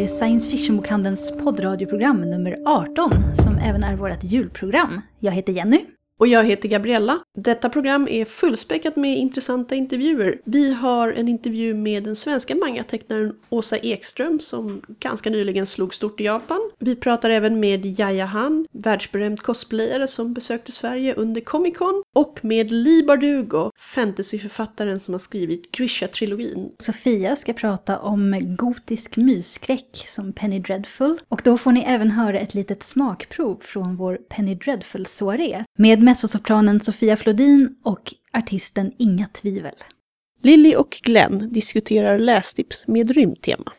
Det är Science Fiction-bokhandelns poddradioprogram nummer 18 som även är vårt julprogram. Jag heter Jenny. Och jag heter Gabriella. Detta program är fullspäckat med intressanta intervjuer. Vi har en intervju med den svenska mangatecknaren Åsa Ekström som ganska nyligen slog stort i Japan. Vi pratar även med Yaya Han, världsberömd cosplayare som besökte Sverige under Comic Con. Och med Lee Bardugo, fantasyförfattaren som har skrivit Grisha-trilogin. Sofia ska prata om gotisk mysskräck som Penny Dreadful. Och då får ni även höra ett litet smakprov från vår Penny Dreadful-soaré. Med mezzosopranen Sofia Flodin och artisten Inga Tvivel. Lilly och Glenn diskuterar lästips med rymdtema.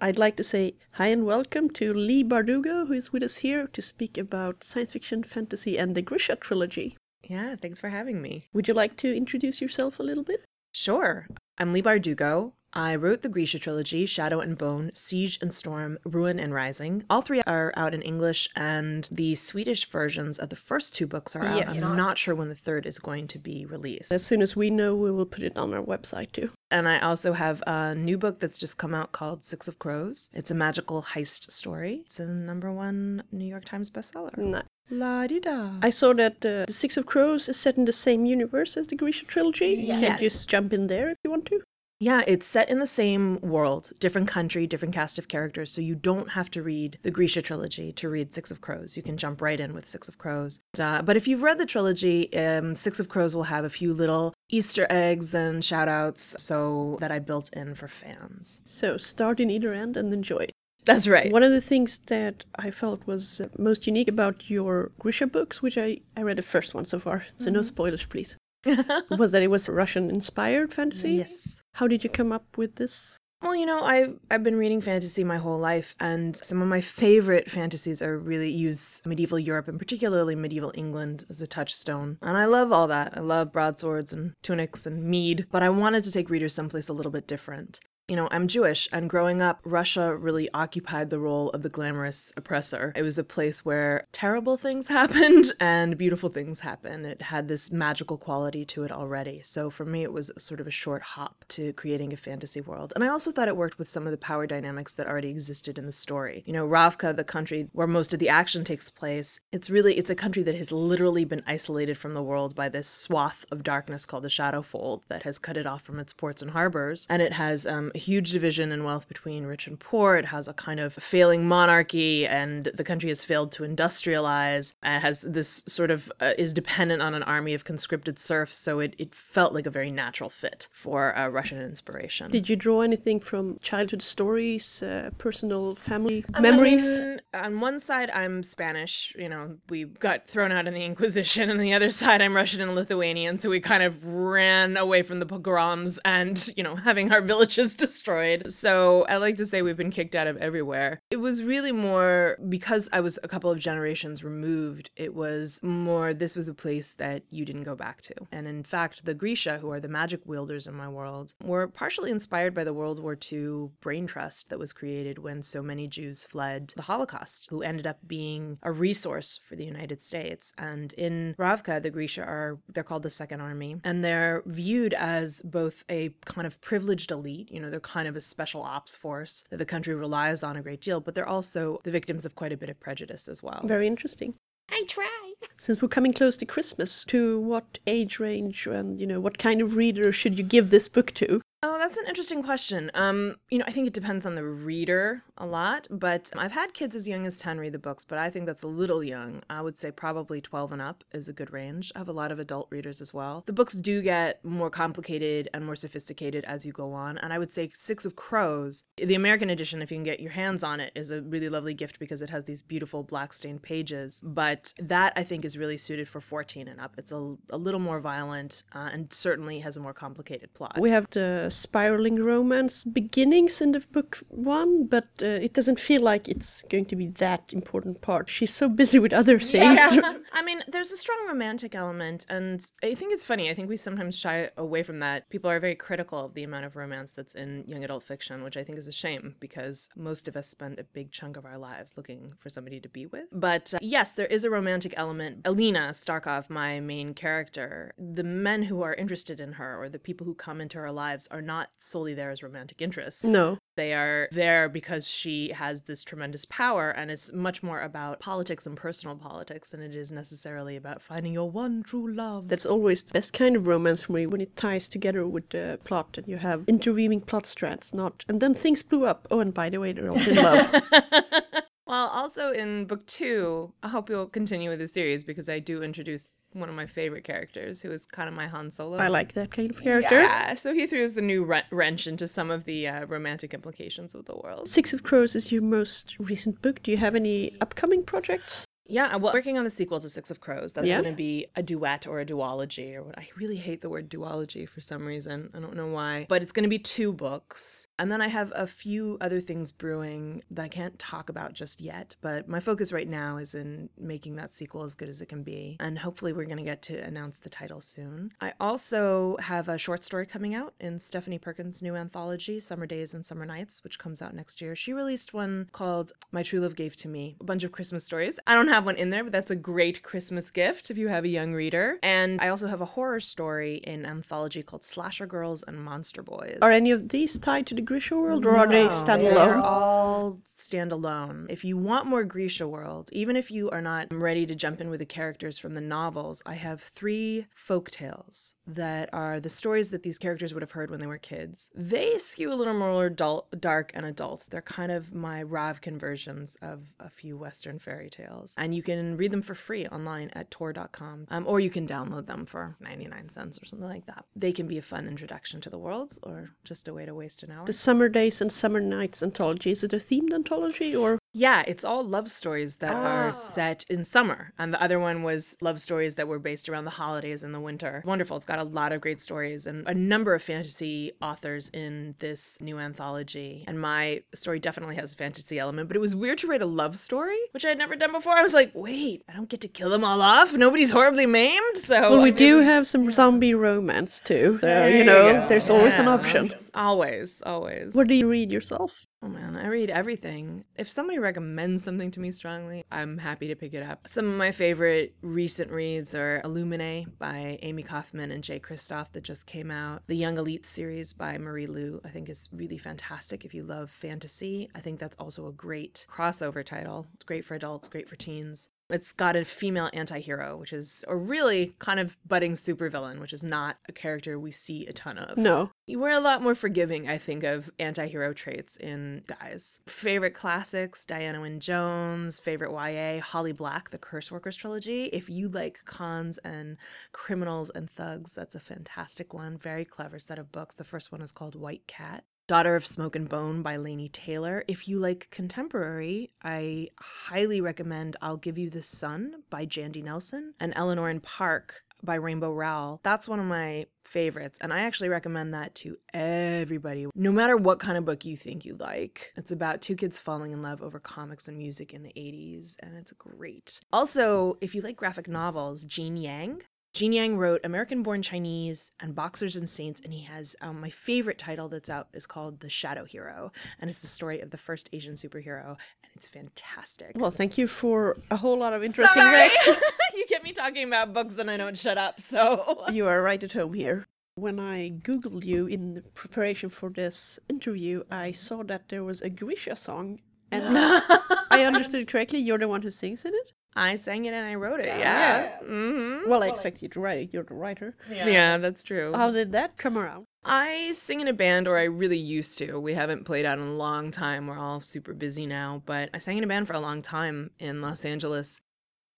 I'd like to say hi and welcome to Lee Bardugo, who is with us here to speak about science fiction, fantasy, and the Grisha trilogy. Yeah, thanks for having me. Would you like to introduce yourself a little bit? Sure. I'm Lee Bardugo. I wrote the Grisha trilogy Shadow and Bone, Siege and Storm, Ruin and Rising. All three are out in English, and the Swedish versions of the first two books are out. Yes. I'm not sure when the third is going to be released. As soon as we know, we will put it on our website too. And I also have a new book that's just come out called Six of Crows. It's a magical heist story. It's a number one New York Times bestseller. No. La di da. I saw that uh, the Six of Crows is set in the same universe as the Grisha trilogy. You can Yes. just jump in there if you want to. Yeah, it's set in the same world, different country, different cast of characters, so you don't have to read the Grisha trilogy to read Six of Crows. You can jump right in with Six of Crows. Uh, but if you've read the trilogy, um, Six of Crows will have a few little Easter eggs and shout outs so that I built in for fans. So start in either end and enjoy. That's right. One of the things that I felt was uh, most unique about your Grisha books, which I, I read the first one so far, so no spoilers, please, was that it was Russian inspired fantasy. yes. How did you come up with this? Well, you know, I've I've been reading fantasy my whole life, and some of my favorite fantasies are really use medieval Europe and particularly medieval England as a touchstone. And I love all that. I love broadswords and tunics and mead, but I wanted to take readers someplace a little bit different. You know, I'm Jewish, and growing up, Russia really occupied the role of the glamorous oppressor. It was a place where terrible things happened and beautiful things happened. It had this magical quality to it already. So for me, it was sort of a short hop to creating a fantasy world. And I also thought it worked with some of the power dynamics that already existed in the story. You know, Ravka, the country where most of the action takes place, it's really it's a country that has literally been isolated from the world by this swath of darkness called the Shadowfold that has cut it off from its ports and harbors. And it has um, a huge division in wealth between rich and poor. It has a kind of failing monarchy, and the country has failed to industrialize. And has this sort of uh, is dependent on an army of conscripted serfs. So it, it felt like a very natural fit for uh, Russian inspiration. Did you draw anything from childhood stories, uh, personal family memories? I mean, on one side, I'm Spanish. You know, we got thrown out in the Inquisition, and the other side, I'm Russian and Lithuanian. So we kind of ran away from the pogroms and, you know, having our villages destroyed. So I like to say we've been kicked out of everywhere. It was really more because I was a couple of generations removed, it was more this was a place that you didn't go back to. And in fact, the Grisha, who are the magic wielders in my world, were partially inspired by the World War II brain trust that was created when so many Jews fled the Holocaust, who ended up being a resource for the United States. And in Ravka, the Grisha are they're called the Second Army, and they're viewed as both a kind of privileged elite, you know, they're kind of a special ops force that the country relies on a great deal, but they're also the victims of quite a bit of prejudice as well. Very interesting. I try. Since we're coming close to Christmas, to what age range and you know what kind of reader should you give this book to? Oh, that's an interesting question. Um, you know, I think it depends on the reader a lot, but I've had kids as young as 10 read the books, but I think that's a little young. I would say probably 12 and up is a good range. I have a lot of adult readers as well. The books do get more complicated and more sophisticated as you go on, and I would say Six of Crows, the American edition, if you can get your hands on it, is a really lovely gift because it has these beautiful black stained pages, but that I think is really suited for 14 and up. It's a, a little more violent uh, and certainly has a more complicated plot. We have the spiraling romance beginnings in the book one, but uh, it doesn't feel like it's going to be that important part. She's so busy with other things. I mean, there's a strong romantic element, and I think it's funny. I think we sometimes shy away from that. People are very critical of the amount of romance that's in young adult fiction, which I think is a shame because most of us spend a big chunk of our lives looking for somebody to be with. But uh, yes, there is a romantic element. Alina Starkov, my main character, the men who are interested in her or the people who come into her lives are are not solely there as romantic interests. No. They are there because she has this tremendous power, and it's much more about politics and personal politics than it is necessarily about finding your one true love. That's always the best kind of romance for me when it ties together with the plot and you have interweaving plot strands, not and then things blew up. Oh, and by the way, they're also in love. well, also in book two, I hope you'll continue with the series because I do introduce one of my favorite characters who is kind of my Han Solo. I like that kind of character. Yeah, so he throws a new wrench into some of the uh, romantic implications of the world. Six of Crows is your most recent book. Do you have any upcoming projects? Yeah, well, I'm working on the sequel to Six of Crows. That's Yeah. going to be a duet or a duology, or what I really hate the word duology for some reason. I don't know why, but it's going to be two books, and then I have a few other things brewing that I can't talk about just yet. But my focus right now is in making that sequel as good as it can be, and hopefully we're going to get to announce the title soon. I also have a short story coming out in Stephanie Perkins' new anthology, Summer Days and Summer Nights, which comes out next year. She released one called My True Love Gave to Me, a bunch of Christmas stories. I don't have one in there, but that's a great Christmas gift if you have a young reader. And I also have a horror story in anthology called Slasher Girls and Monster Boys. Are any of these tied to the Grisha world or are they standalone? They're all standalone. If you want more Grisha World, even if you are not ready to jump in with the characters from the novels, I have three folk tales that are the stories that these characters would have heard when they were kids. They skew a little more adult, dark and adult. They're kind of my Rav conversions of a few Western fairy tales. And you can read them for free online at tor.com, um, or you can download them for 99 cents or something like that. They can be a fun introduction to the world or just a way to waste an hour. The Summer Days and Summer Nights anthology, is it a themed anthology or? Yeah, it's all love stories that are oh. set in summer. And the other one was love stories that were based around the holidays in the winter. Wonderful. It's got a lot of great stories and a number of fantasy authors in this new anthology. And my story definitely has a fantasy element, but it was weird to write a love story, which I had never done before. I was like, wait, I don't get to kill them all off. Nobody's horribly maimed. So Well, we do have some zombie romance too. So, you you know, go. there's always an option. Always, always. What do you read yourself? Oh man, I read everything. If somebody recommends something to me strongly, I'm happy to pick it up. Some of my favorite recent reads are Illumine by Amy Kaufman and Jay Kristoff that just came out. The Young Elite series by Marie Lu, I think is really fantastic if you love fantasy. I think that's also a great crossover title. It's great for adults, great for teens. It's got a female anti-hero, which is a really kind of budding supervillain, which is not a character we see a ton of. No. We're a lot more forgiving, I think, of anti hero traits in guys. Favorite classics Diana Wynne Jones, favorite YA, Holly Black, the Curse Workers trilogy. If you like cons and criminals and thugs, that's a fantastic one. Very clever set of books. The first one is called White Cat. Daughter of Smoke and Bone by Lainey Taylor. If you like contemporary, I highly recommend I'll Give You the Sun by Jandy Nelson and Eleanor in Park by Rainbow Rowell. That's one of my favorites, and I actually recommend that to everybody, no matter what kind of book you think you like. It's about two kids falling in love over comics and music in the 80s, and it's great. Also, if you like graphic novels, Gene Yang. Gene Yang wrote American Born Chinese and Boxers and Saints, and he has um, my favorite title that's out is called The Shadow Hero, and it's the story of the first Asian superhero, and it's fantastic. Well, thank you for a whole lot of interesting Sorry. you get me talking about books and I don't shut up, so. you are right at home here. When I googled you in preparation for this interview, I saw that there was a Grisha song, and I understood correctly. You're the one who sings in it. I sang it and I wrote it, yeah. hmm Well, I expect you to write it. You're the writer. Yeah, that's true. How did that come around? I sing in a band, or I really used to. We haven't played out in a long time. We're all super busy now, but I sang in a band for a long time in Los Angeles.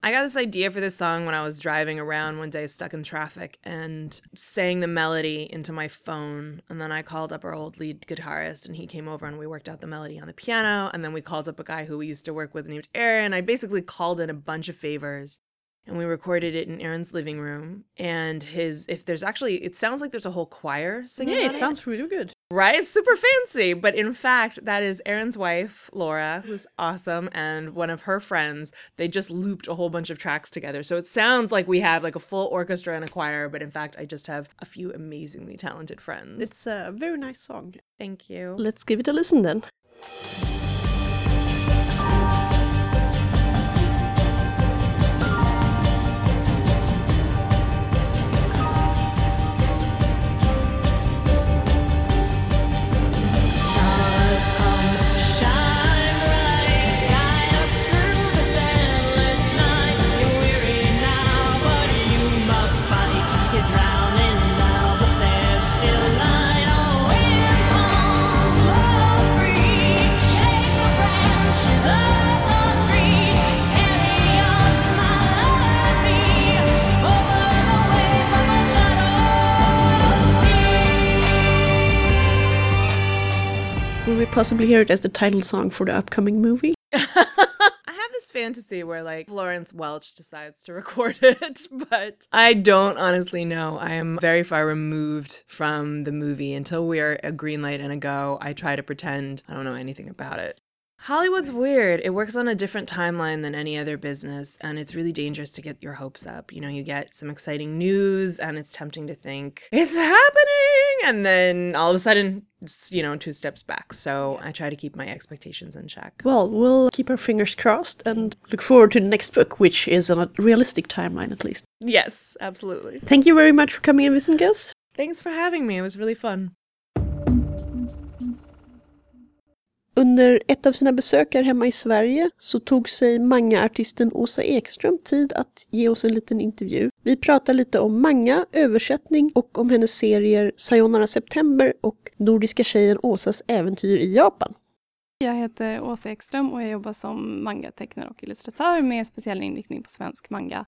I got this idea for this song when I was driving around one day stuck in traffic and sang the melody into my phone. And then I called up our old lead guitarist and he came over and we worked out the melody on the piano. And then we called up a guy who we used to work with named Aaron. I basically called in a bunch of favors and we recorded it in Aaron's living room. And his, if there's actually, it sounds like there's a whole choir singing. Yeah, it sounds really good. right. It's super fancy, but in fact, that is Aaron's wife, Laura, who's awesome, and one of her friends. They just looped a whole bunch of tracks together, so it sounds like we have like a full orchestra and a choir. But in fact, I just have a few amazingly talented friends. It's a very nice song. Thank you. Let's give it a listen then. Possibly hear it as the title song for the upcoming movie? I have this fantasy where like Florence Welch decides to record it, but I don't honestly know. I am very far removed from the movie. Until we are a green light and a go, I try to pretend I don't know anything about it. Hollywood's weird. It works on a different timeline than any other business, and it's really dangerous to get your hopes up. You know, you get some exciting news, and it's tempting to think it's happening, and then all of a sudden, it's, you know, two steps back. So I try to keep my expectations in check. Well, we'll keep our fingers crossed and look forward to the next book, which is on a realistic timeline at least. Yes, absolutely. Thank you very much for coming and visiting us. Thanks for having me. It was really fun. Under ett av sina besök här hemma i Sverige så tog sig manga-artisten Åsa Ekström tid att ge oss en liten intervju. Vi pratar lite om manga, översättning och om hennes serier Sayonara September och Nordiska tjejen Åsas äventyr i Japan. Jag heter Åsa Ekström och jag jobbar som mangatecknare och illustratör med speciell inriktning på svensk manga.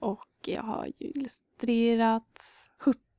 Och jag har ju illustrerat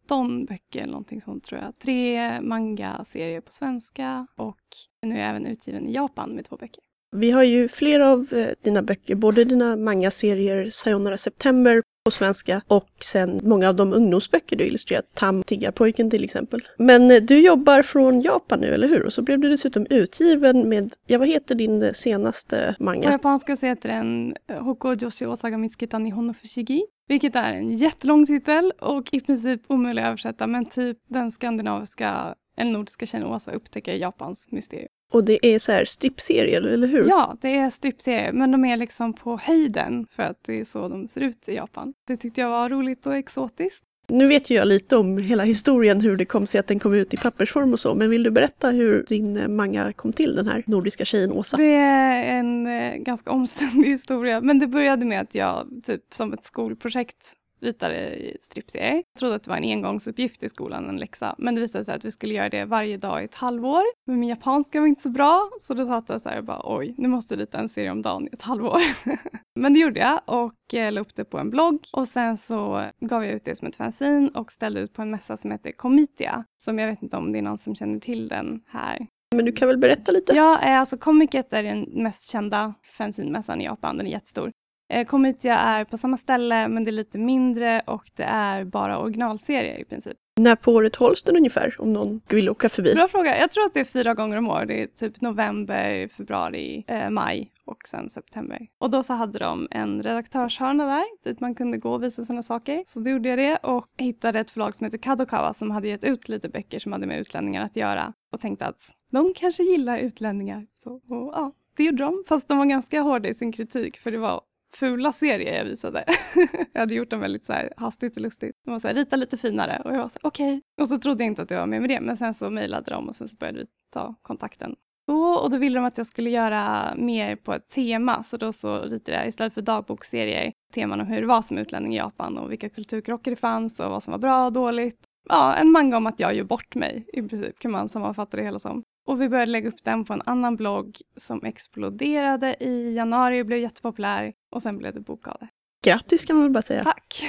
17 böcker eller någonting sånt tror jag. Tre manga-serier på svenska och nu är jag även utgiven i Japan med två böcker. Vi har ju flera av eh, dina böcker, både dina manga-serier Sayonara September på svenska och sen många av de ungdomsböcker du illustrerat, Tam Tiggarpojken till exempel. Men eh, du jobbar från Japan nu, eller hur? Och så blev du dessutom utgiven med, ja vad heter din eh, senaste På manga? japanska så heter den Hoko Joshi Osaga Mitsukitan Nihon no Fushigi. Vilket är en jättelång titel och i princip omöjlig att översätta men typ den skandinaviska eller nordiska tjejen Åsa upptäcker Japans mysterium. Och det är så här strippserier, eller hur? Ja, det är strippserier men de är liksom på höjden för att det är så de ser ut i Japan. Det tyckte jag var roligt och exotiskt. Nu vet ju jag lite om hela historien, hur det kom sig att den kom ut i pappersform och så, men vill du berätta hur din eh, manga kom till, den här nordiska tjejen Åsa? Det är en eh, ganska omständig historia men det började med att jag typ som ett skolprojekt ritade strippserier. Jag trodde att det var en engångsuppgift i skolan, en läxa. Men det visade sig att vi skulle göra det varje dag i ett halvår. Men min japanska var inte så bra, så då satt jag så här och bara oj, nu måste jag rita en serie om dagen i ett halvår. Men det gjorde jag och eh, la upp det på en blogg och sen så gav jag ut det som ett fanzine och ställde ut på en mässa som heter Comitia, som jag vet inte om det är någon som känner till den här. Men du kan väl berätta lite? Ja, eh, alltså Comiket är den mest kända fanzinmässan i Japan, den är jättestor. Eh, Comitia är på samma ställe men det är lite mindre och det är bara originalserier i princip. När på året hålls den ungefär, om någon vill åka förbi? Bra fråga. Jag tror att det är fyra gånger om året. Det är typ november, februari, eh, maj och sen september. Och då så hade de en redaktörshörna där dit man kunde gå och visa sina saker. Så då gjorde jag det och hittade ett förlag som heter Kadokawa som hade gett ut lite böcker som hade med utlänningar att göra och tänkte att de kanske gillar utlänningar. Så, och, ja, det gjorde de. Fast de var ganska hårda i sin kritik för det var fula serier jag visade. jag hade gjort dem väldigt så här hastigt och lustigt. De var så här, rita lite finare och jag var så här, okej. Och så trodde jag inte att det var med med det, men sen så mejlade de och sen så började vi ta kontakten. Så, och då ville de att jag skulle göra mer på ett tema, så då så ritade jag istället för dagboksserier teman om hur det var som utlänning i Japan och vilka kulturkrockar det fanns och vad som var bra och dåligt. Ja, en manga om att jag gör bort mig i princip kan man sammanfatta det hela som. Och vi började lägga upp den på en annan blogg som exploderade i januari och blev jättepopulär och sen blev det bok av det. Grattis kan man väl bara säga. Tack!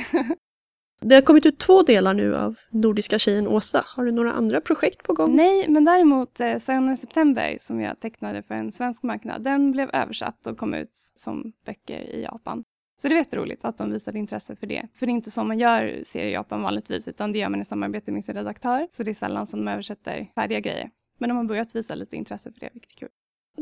Det har kommit ut två delar nu av Nordiska tjejen Åsa. Har du några andra projekt på gång? Nej, men däremot eh, September som jag tecknade för en svensk marknad, den blev översatt och kom ut som böcker i Japan. Så det är jätteroligt att de visade intresse för det. För det är inte så man gör serier i Japan vanligtvis, utan det gör man i samarbete med sin redaktör. Så det är sällan som de översätter färdiga grejer. Men de har börjat visa lite intresse för det, vilket är kul.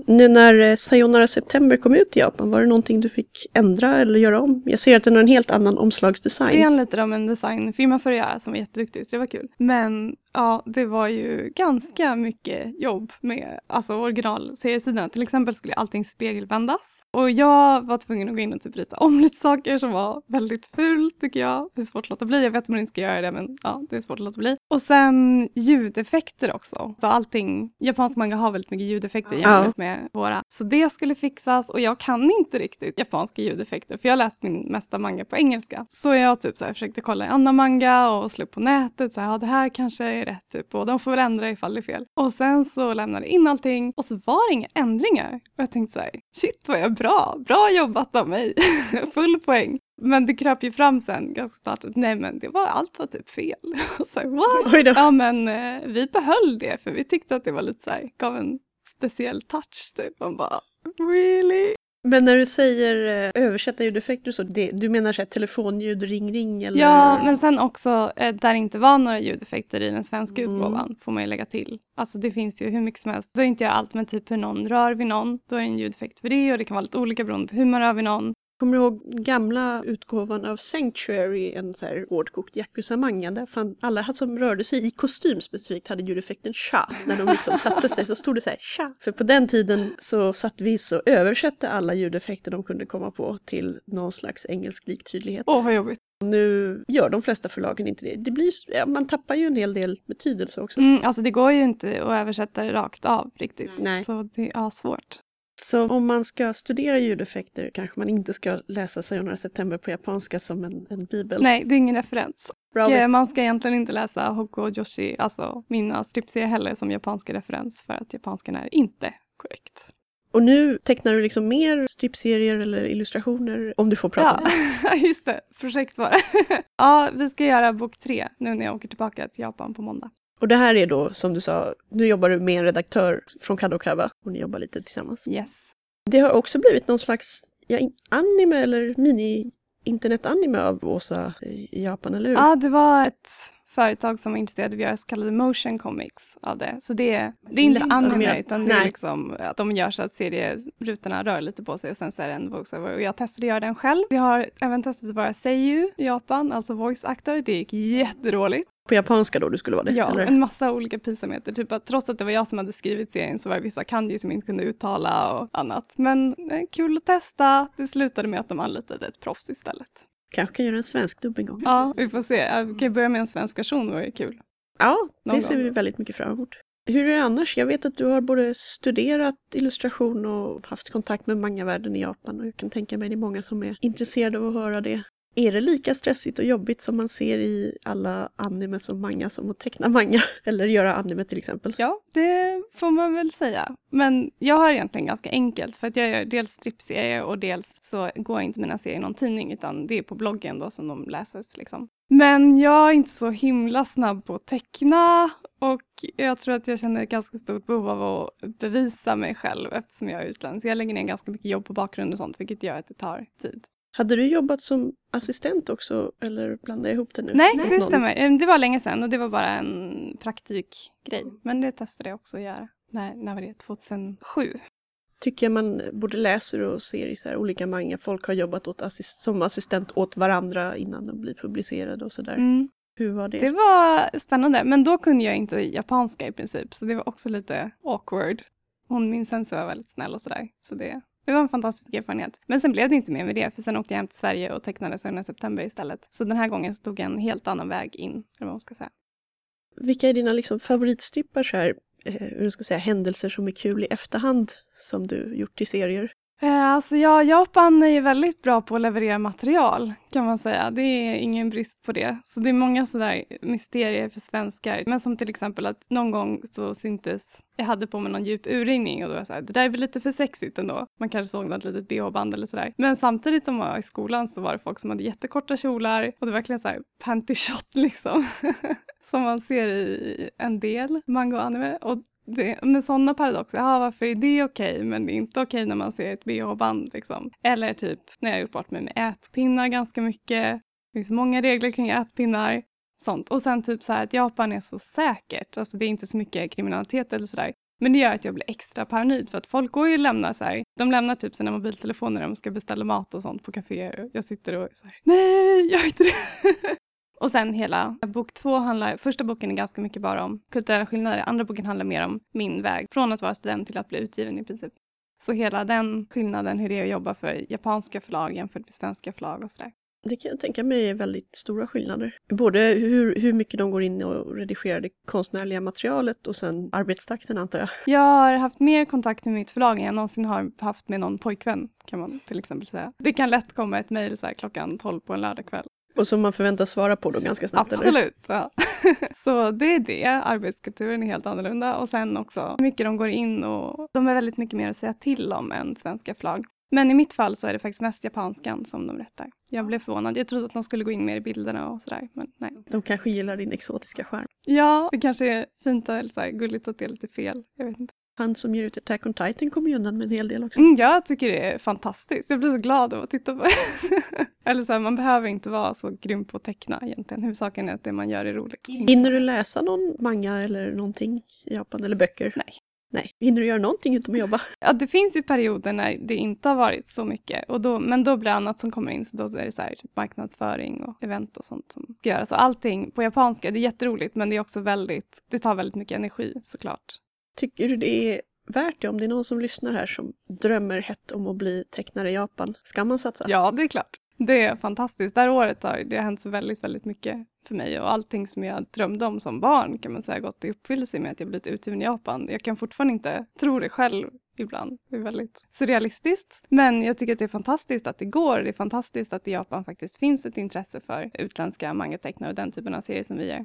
Nu när eh, Sayonara September kom ut i Japan, var det någonting du fick ändra eller göra om? Jag ser att den har en helt annan omslagsdesign. Det anlitade de en designfirma för att göra som var jätteduktig, så det var kul. Men ja, det var ju ganska mycket jobb med alltså originalseriesidorna. Till exempel skulle allting spegelvändas. Och jag var tvungen att gå in och typ rita om lite saker som var väldigt fult tycker jag. Det är svårt att låta bli. Jag vet att man inte ska göra det men ja, det är svårt att låta bli. Och sen ljudeffekter också. Så allting, japansk manga har väldigt mycket ljudeffekter jämfört med våra. Så det skulle fixas och jag kan inte riktigt japanska ljudeffekter för jag har läst min mesta manga på engelska. Så jag typ så här försökte kolla i annan manga och slå på nätet så här, ja det här kanske är rätt typ och de får väl ändra ifall det är fel. Och sen så lämnade jag in allting och så var det inga ändringar. Och jag tänkte så här, shit vad jag är bra, bra jobbat av mig, full poäng. Men det kröp ju fram sen ganska snart att nej men det var, allt var typ fel. Och så här, What? Ja men eh, vi behöll det för vi tyckte att det var lite så här, gav en speciell touch. Typ. Man bara really? Men när du säger eh, översätta ljudeffekter och så, det, du menar så här, telefonljud, ring ring eller? Ja, men sen också eh, där det inte var några ljudeffekter i den svenska Mm. utgåvan får man ju lägga till. Alltså det finns ju hur mycket som helst. Du behöver inte göra allt med typ hur någon rör vid någon. Då är det en ljudeffekt för det och det kan vara lite olika beroende på hur man rör vid någon. Kommer du ihåg gamla utgåvan av Sanctuary, en så här hårdkokt Yakuza-manga där fan alla som rörde sig i kostym specifikt hade ljudeffekten cha. När de liksom satte sig så stod det så här cha. För på den tiden så satt vi så översatte alla ljudeffekter de kunde komma på till någon slags engelsk liktydlighet. Åh vad jobbigt. Nu gör de flesta förlagen inte det. det blir, ja, man tappar ju en hel del betydelse också. Mm, alltså det går ju inte att översätta det rakt av riktigt. Nej. Så det är svårt. Så om man ska studera ljudeffekter kanske man inte ska läsa Sayonara September på japanska som en, en bibel. Nej, det är ingen referens. Och, eh, man ska egentligen inte läsa Hoko Joshi, alltså mina stripserier heller som japanska referens för att japanskan är inte korrekt. Och nu tecknar du liksom mer stripserier eller illustrationer om du får prata. Ja, just det. Projekt var det. ja, vi ska göra bok tre nu när jag åker tillbaka till Japan på måndag. Och det här är då som du sa, nu jobbar du med en redaktör från Kadokawa och ni jobbar lite tillsammans. Yes. Det har också blivit någon slags ja, anime eller mini-internet-anime av Åsa i Japan, eller hur? Ja, det var ett företag som var intresserade av att göra så kallade motion comics av det. Så det, det är inte Lätt anime gör. utan det är liksom att de gör så att serierutorna rör lite på sig och sen så är det en voiceover. Och jag testade att göra den själv. Jag har även testat att vara seiyu i Japan, alltså voice actor. Det gick jättedåligt. På japanska då du skulle vara det? Ja, eller? en massa olika pinsamheter. Typ att trots att det var jag som hade skrivit serien så var det vissa kanji som inte kunde uttala och annat. Men eh, kul att testa. Det slutade med att de anlitade ett proffs istället. Kanske kan göra en svensk dubbing gång. Ja, vi får se. Jag kan börja med en svensk version, vore kul. Ja, det Någon ser vi gång. väldigt mycket fram emot. Hur är det annars? Jag vet att du har både studerat illustration och haft kontakt med mangavärlden i Japan och jag kan tänka mig det är många som är intresserade av att höra det. Är det lika stressigt och jobbigt som man ser i alla anime som manga som att teckna manga? Eller göra anime till exempel? Ja, det får man väl säga. Men jag har egentligen ganska enkelt för att jag gör dels strippserier och dels så går inte mina serier i någon tidning utan det är på bloggen då som de läses liksom. Men jag är inte så himla snabb på att teckna och jag tror att jag känner ett ganska stort behov av att bevisa mig själv eftersom jag är utländsk. Jag lägger ner ganska mycket jobb på bakgrund och sånt vilket gör att det tar tid. Hade du jobbat som assistent också eller blandar jag ihop det nu? Nej, det stämmer. Det var länge sedan och det var bara en praktikgrej. Men det testade jag också att göra. När, när var det? 2007. Tycker jag man både läser och ser i så här olika manga. Folk har jobbat åt assist- som assistent åt varandra innan de blir publicerade och sådär. Mm. Hur var det? Det var spännande, men då kunde jag inte japanska i princip, så det var också lite awkward. Hon, min sensei var väldigt snäll och sådär, så det, det var en fantastisk erfarenhet. Men sen blev det inte mer med det, för sen åkte jag hem till Sverige och tecknade Sören september istället. Så den här gången så tog jag en helt annan väg in, eller vad man ska säga. Vilka är dina liksom favoritstrippar så här, eh, hur ska säga, händelser som är kul i efterhand som du gjort i serier? Eh, alltså ja, Japan är ju väldigt bra på att leverera material kan man säga. Det är ingen brist på det. Så det är många sådär mysterier för svenskar. Men som till exempel att någon gång så syntes, jag hade på mig någon djup urringning och då var jag såhär, det där är väl lite för sexigt ändå. Man kanske såg något litet bh-band eller sådär. Men samtidigt om man var i skolan så var det folk som hade jättekorta kjolar och det var verkligen såhär panty shot liksom. som man ser i en del manga och anime. Och det, med sådana paradoxer, ja, varför är det okej men det är inte okej när man ser ett bh-band liksom. Eller typ när jag har gjort bort mig med ätpinnar ganska mycket. Det finns många regler kring ätpinnar. Sånt. Och sen typ så här att Japan är så säkert, alltså det är inte så mycket kriminalitet eller sådär. Men det gör att jag blir extra paranoid för att folk går ju och lämnar så här, de lämnar typ sina mobiltelefoner när de ska beställa mat och sånt på kaféer. Jag sitter och är så här, nej, gör inte det. Och sen hela bok två handlar, första boken är ganska mycket bara om kulturella skillnader, andra boken handlar mer om min väg från att vara student till att bli utgiven i princip. Så hela den skillnaden, hur det är att jobba för japanska förlag jämfört med svenska förlag och sådär. Det kan jag tänka mig är väldigt stora skillnader. Både hur, hur mycket de går in och redigerar det konstnärliga materialet och sen arbetstakten antar jag. Jag har haft mer kontakt med mitt förlag än jag någonsin har haft med någon pojkvän kan man till exempel säga. Det kan lätt komma ett mejl så här klockan 12 på en lördagkväll. Och som man förväntas svara på då ganska snabbt? Absolut. Ja. så det är det. Arbetskulturen är helt annorlunda och sen också hur mycket de går in och de är väldigt mycket mer att säga till om än svenska förlag. Men i mitt fall så är det faktiskt mest japanskan som de rättar. Jag blev förvånad. Jag trodde att de skulle gå in mer i bilderna och sådär, men nej. De kanske gillar din exotiska charm. Ja, det kanske är fint eller så här, gulligt att det är lite fel. Jag vet inte. Han som ger ut Attack on Titan kommer ju undan med en hel del också. Mm, jag tycker det är fantastiskt. Jag blir så glad av att titta på det. Eller så här, man behöver inte vara så grym på att teckna egentligen. Huvudsaken är att det man gör är roligt. Hinner du läsa någon manga eller någonting i Japan, eller böcker? Nej. Nej. Hinner du göra någonting utom att jobba? Ja, det finns ju perioder när det inte har varit så mycket. Och då, men då blir det annat som kommer in. Så då är det så här, typ marknadsföring och event och sånt som ska göras. Och allting på japanska, det är jätteroligt men det är också väldigt, det tar väldigt mycket energi såklart. Tycker du det är värt det om det är någon som lyssnar här som drömmer hett om att bli tecknare i Japan? Ska man satsa? Ja, det är klart. Det är fantastiskt. Det här året har det har hänt så väldigt, väldigt mycket för mig och allting som jag drömde om som barn kan man säga gått i uppfyllelse med att jag blivit utgiven i Japan. Jag kan fortfarande inte tro det själv ibland. Det är väldigt surrealistiskt. Men jag tycker att det är fantastiskt att det går. Det är fantastiskt att i Japan faktiskt finns ett intresse för utländska mangatecknare och den typen av serier som vi gör.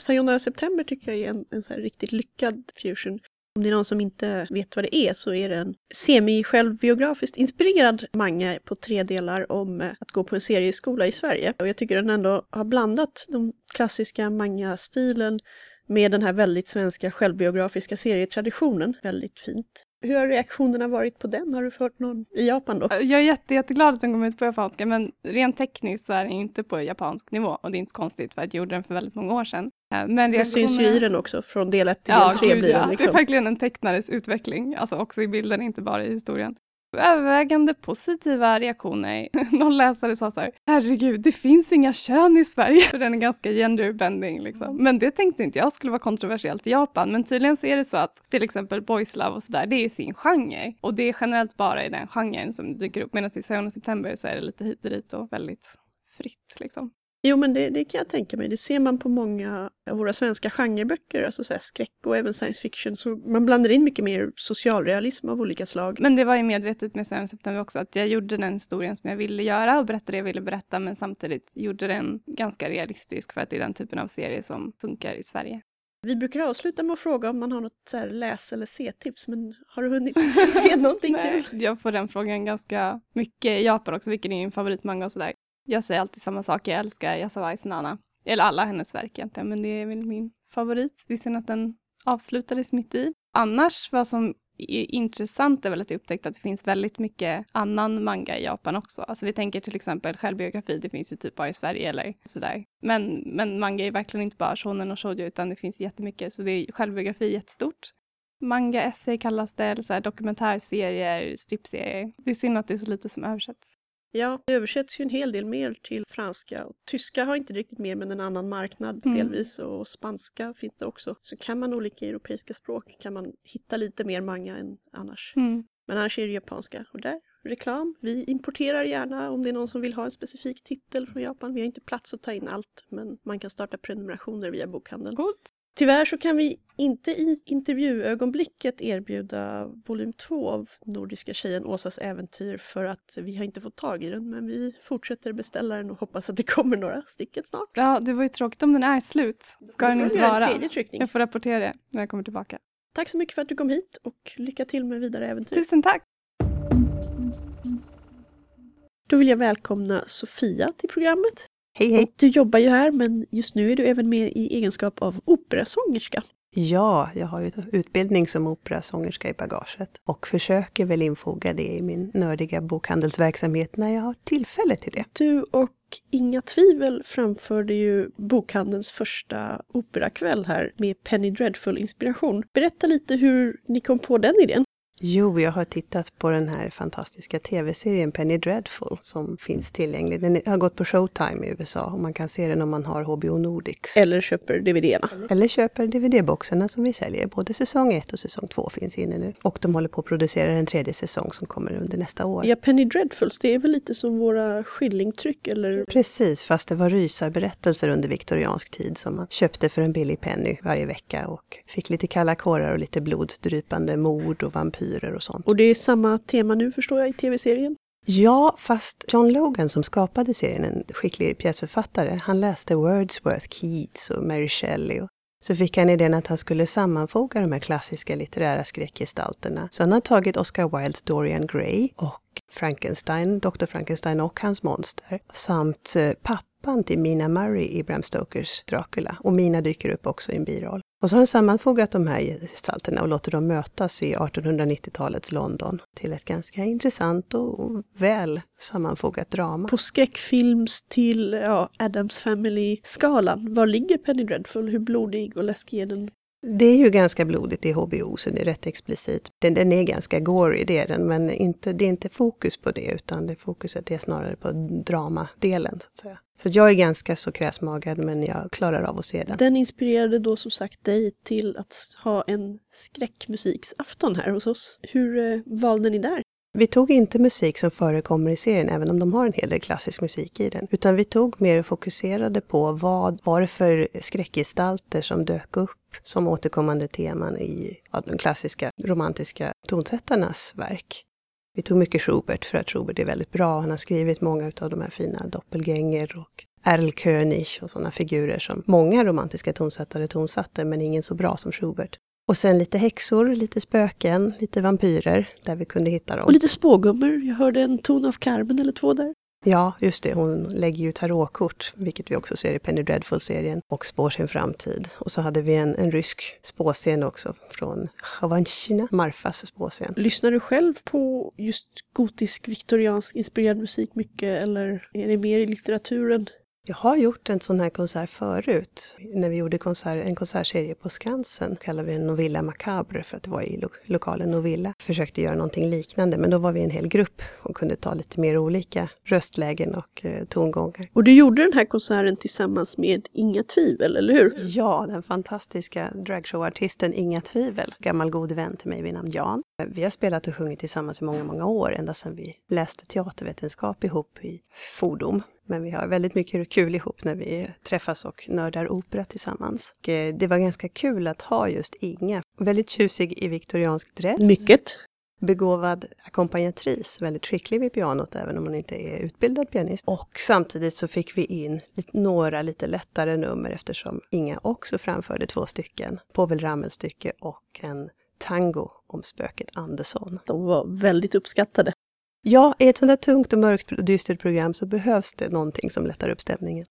Sayonara September tycker jag är en, en så här riktigt lyckad fusion. Om det är någon som inte vet vad det är så är det en semi-självbiografiskt inspirerad manga på tre delar om eh, att gå på en serieskola i Sverige. Och jag tycker den ändå har blandat den klassiska manga-stilen med den här väldigt svenska självbiografiska serietraditionen. Väldigt fint. Hur har reaktionerna varit på den? Har du fått någon i Japan då? Jag är jätte, jätteglad att den kom ut på japanska men rent tekniskt så är den inte på japansk nivå och det är inte så konstigt för att jag gjorde den för väldigt många år sedan. Eh, Men Det syns ju i den också, från del 1 till Ja, del 3 gud, blir ja. den Det är liksom. verkligen en tecknares utveckling, alltså också i bilden, inte bara i historien. Övervägande positiva reaktioner. Någon läsare sa så här, herregud, det finns inga kön i Sverige. För den är ganska genderbending liksom. Men det tänkte inte jag skulle vara kontroversiellt i Japan. Men tydligen så är det så att till exempel boys love och sådär, det är ju sin genre. Och det är generellt bara i den genren som dyker upp. Medan i Sayonara September så är det lite hit och dit och väldigt fritt liksom. Jo, men det, det kan jag tänka mig. Det ser man på många av våra svenska genreböcker, alltså så skräck och även science fiction. Så man blandar in mycket mer socialrealism av olika slag. Men det var ju medvetet med Sayonara September också att jag gjorde den historien som jag ville göra och berättade det jag ville berätta men samtidigt gjorde den ganska realistisk för att det är den typen av serie som funkar i Sverige. Vi brukar avsluta med att fråga om man har något så läs eller se-tips, men har du hunnit se någonting Nej, kul? jag får den frågan ganska mycket i Japan också, vilken är din favoritmanga och sådär. Jag säger alltid samma sak, jag älskar Yasawai Nana. Eller alla hennes verk egentligen, men det är väl min favorit. Det är synd att den avslutades mitt i. Annars, vad som är intressant är väl att jag upptäckte att det finns väldigt mycket annan manga i Japan också. Alltså vi tänker till exempel självbiografi, det finns ju typ bara i Sverige eller sådär. Men, men manga är verkligen inte bara shonen och shoujo utan det finns jättemycket, så det är självbiografi är jättestort. Manga essay kallas det, eller så här dokumentärserier, strippserier. Det är synd att det är så lite som översätts. Ja, det översätts ju en hel del mer till franska. Och tyska har inte riktigt mer, men en annan marknad Mm. delvis. Och spanska finns det också. Så kan man olika europeiska språk kan man hitta lite mer manga än annars. Mm. Men annars är det japanska. Och där, reklam. Vi importerar gärna om det är någon som vill ha en specifik titel från Japan. Vi har inte plats att ta in allt, men man kan starta prenumerationer via bokhandeln. Coolt. Tyvärr så kan vi inte i intervjuögonblicket erbjuda volym 2 av Nordiska tjejen Åsas äventyr för att vi har inte fått tag i den men vi fortsätter beställa den och hoppas att det kommer några stycken snart. Ja, det var ju tråkigt om den är slut. Ska den inte vara. Jag får rapportera det när jag kommer tillbaka. Tack så mycket för att du kom hit och lycka till med vidare äventyr. Tusen tack! Då vill jag välkomna Sofia till programmet. Hej hej! Och du jobbar ju här men just nu är du även med i egenskap av operasångerska. Ja, jag har ju utbildning som operasångerska i bagaget och försöker väl infoga det i min nördiga bokhandelsverksamhet när jag har tillfälle till det. Du och Inga Tvivel framförde ju bokhandelns första operakväll här med Penny Dreadful-inspiration. Berätta lite hur ni kom på den idén. Jo, jag har tittat på den här fantastiska tv-serien Penny Dreadful som finns tillgänglig. Den har gått på Showtime i USA och man kan se den om man har HBO Nordics. Eller köper DVD-erna. Eller köper DVD-boxarna som vi säljer. Både säsong 1 och säsong 2 finns inne nu. Och de håller på att producera en tredje säsong som kommer under nästa år. Ja, Penny Dreadfuls, det är väl lite som våra skillingtryck eller? Precis, fast det var rysarberättelser under viktoriansk tid som man köpte för en billig penny varje vecka och fick lite kalla kårar och lite bloddrypande mord och vampyrer och sånt. Och det är samma tema nu förstår jag i tv-serien. Ja, fast John Logan som skapade serien, en skicklig pjäsförfattare, han läste Wordsworth, Keats och Mary Shelley. Och så fick han idén att han skulle sammanfoga de här klassiska litterära skräckgestalterna. Så han har tagit Oscar Wildes Dorian Gray och Frankenstein, Dr. Frankenstein och hans monster, samt eh, pappa pappan till Mina Murray i Bram Stokers Dracula. Och Mina dyker upp också i en biroll. Och så har han sammanfogat de här gestalterna och låter dem mötas i 1890-talets London till ett ganska intressant och väl sammanfogat drama. På skräckfilms till ja, Adams Family-skalan, var ligger Penny Dreadful? Hur blodig och läskig är den? Det är ju ganska blodigt i HBO, så det är rätt explicit. Den, den är ganska gory, det är den, men inte, det är inte fokus på det, utan det fokuset är snarare på dramadelen, så att säga. Så jag är ganska så kräsmagad, men jag klarar av att se den. Den inspirerade då som sagt dig till att ha en skräckmusiksafton här hos oss. Hur eh, valde ni där? Vi tog inte musik som förekommer i serien, även om de har en hel del klassisk musik i den. Utan vi tog mer och fokuserade på vad var det för skräckgestalter som dök upp som återkommande teman i ja, de klassiska romantiska tonsättarnas verk. Vi tog mycket Schubert för att Schubert är väldigt bra. Han har skrivit många av de här fina Doppelgänger och Erlkönig och sådana figurer som många romantiska tonsättare tonsatte, men ingen så bra som Schubert. Och sen lite häxor, lite spöken, lite vampyrer där vi kunde hitta dem. Och lite spågummor. Jag hörde en ton av Carmen eller två där. Ja, just det. Hon lägger ju tarotkort, vilket vi också ser i Penny Dreadful-serien, och spår sin framtid. Och så hade vi en, en rysk spåscen också från Chavanchina, Marfas spåscen. Lyssnar du själv på just gotisk, viktoriansk inspirerad musik mycket eller är det mer i litteraturen? Jag har gjort en sån här konsert förut. När vi gjorde konsert, en konsertserie på Skansen kallade vi den Novilla Macabre för att det var i lo lokalen Novilla. Försökte göra någonting liknande men då var vi en hel grupp och kunde ta lite mer olika röstlägen och eh, tongångar. Och du gjorde den här konserten tillsammans med Inga Tvivel, eller hur? Ja, den fantastiska dragshowartisten Inga Tvivel, gammal god vän till mig vid namn Jan. Vi har spelat och sjungit tillsammans i många, många år, ända sedan vi läste teatervetenskap ihop i Fordom. Men vi har väldigt mycket kul ihop när vi träffas och nördar opera tillsammans. Och eh, det var ganska kul att ha just Inga. Väldigt tjusig i viktoriansk dress. Mycket. Begåvad ackompanjatris, väldigt skicklig vid pianot även om hon inte är utbildad pianist. Och samtidigt så fick vi in några lite lättare nummer eftersom Inga också framförde två stycken. Povel Ramel-stycke och en tango om spöket Andersson. De var väldigt uppskattade. Ja, i ett sånt där tungt och mörkt och dystert program så behövs det någonting som lättar upp stämningen.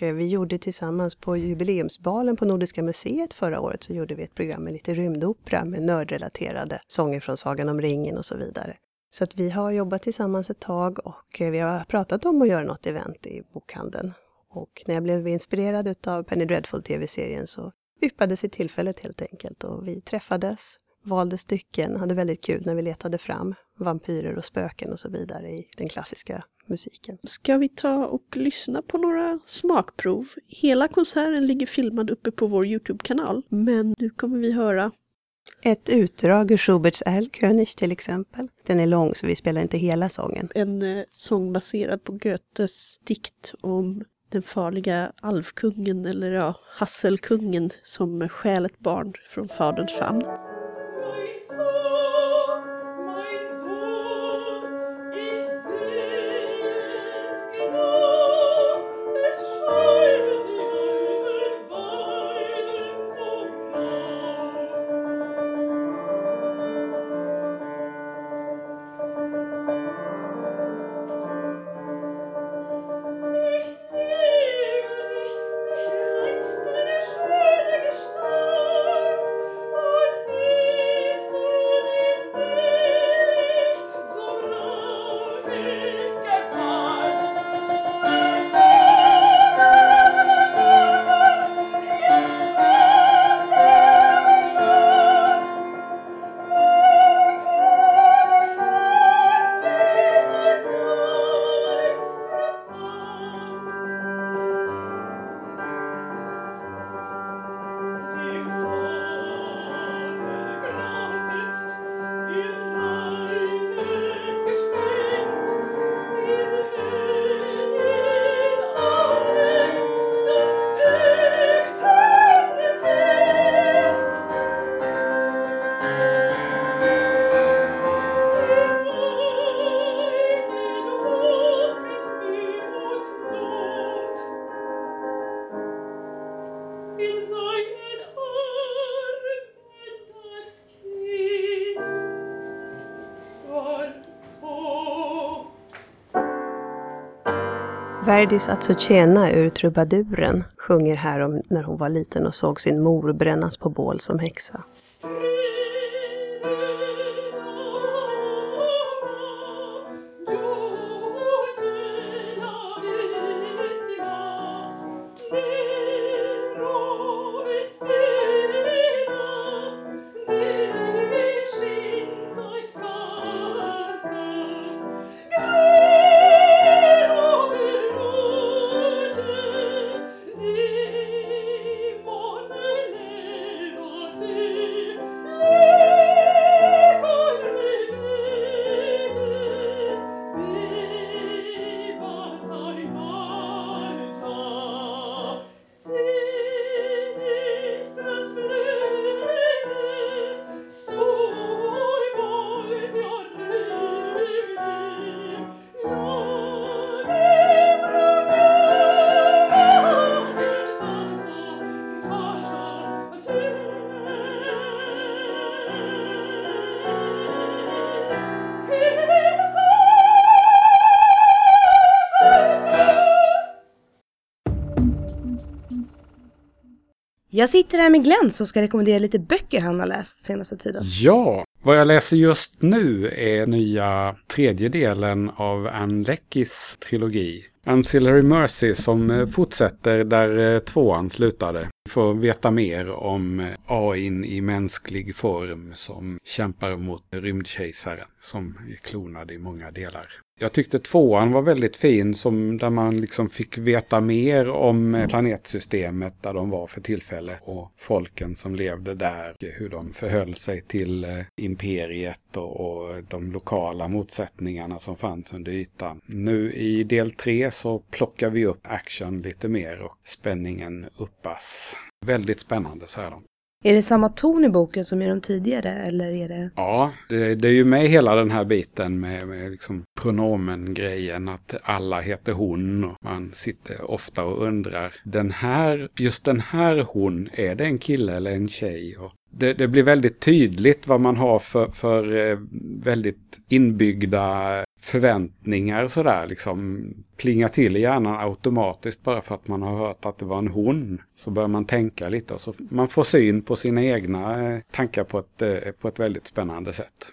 Och vi gjorde tillsammans på jubileumsbalen på Nordiska museet förra året så gjorde vi ett program med lite rymdopera med nördrelaterade sånger från Sagan om ringen och så vidare. Så att vi har jobbat tillsammans ett tag och eh, vi har pratat om att göra något event i bokhandeln. Och när jag blev inspirerad av Penny Dreadful tv-serien så yppade sig tillfället helt enkelt och vi träffades, valde stycken, hade väldigt kul när vi letade fram vampyrer och spöken och så vidare i den klassiska musiken. Ska vi ta och lyssna på några smakprov? Hela konserten ligger filmad uppe på vår Youtube-kanal, men nu kommer vi höra ett utdrag ur Schuberts Erlkönig till exempel. Den är lång så vi spelar inte hela sången. En eh, sång baserad på Goethes dikt om den farliga alvkungen, eller ja, Hasselkungen som stjäl ett barn från faderns famn. Verdis Azucena ur Trubaduren sjunger här om när hon var liten och såg sin mor brännas på bål som häxa. Jag sitter här med Glenn som ska rekommendera lite böcker han har läst senaste tiden. Ja, vad jag läser just nu är nya tredje delen av Anne Leckis trilogi. Ancillary Mercy som eh, fortsätter där eh, tvåan slutade. För får veta mer om eh, AI AIn i mänsklig form som kämpar mot rymdkejsaren som är klonad i många delar. Jag tyckte tvåan var väldigt fin, som där man liksom fick veta mer om planetsystemet där de var för tillfället och folken som levde där, hur de förhöll sig till imperiet och, och de lokala motsättningarna som fanns under ytan. Nu i del tre så plockar vi upp action lite mer och spänningen uppas. Väldigt spännande så här långt. Är det samma ton i boken som i de tidigare eller är det? Ja, det, det är ju med hela den här biten med, med liksom pronomengrejen att alla heter hon och man sitter ofta och undrar den här, just den här hon, är det en kille eller en tjej? Och det, det, blir väldigt tydligt vad man har för, för eh, väldigt inbyggda förväntningar sådär liksom plinga till i hjärnan automatiskt bara för att man har hört att det var en hon. Så börjar man tänka lite och så man får syn på sina egna eh, tankar på ett, eh, på ett väldigt spännande sätt.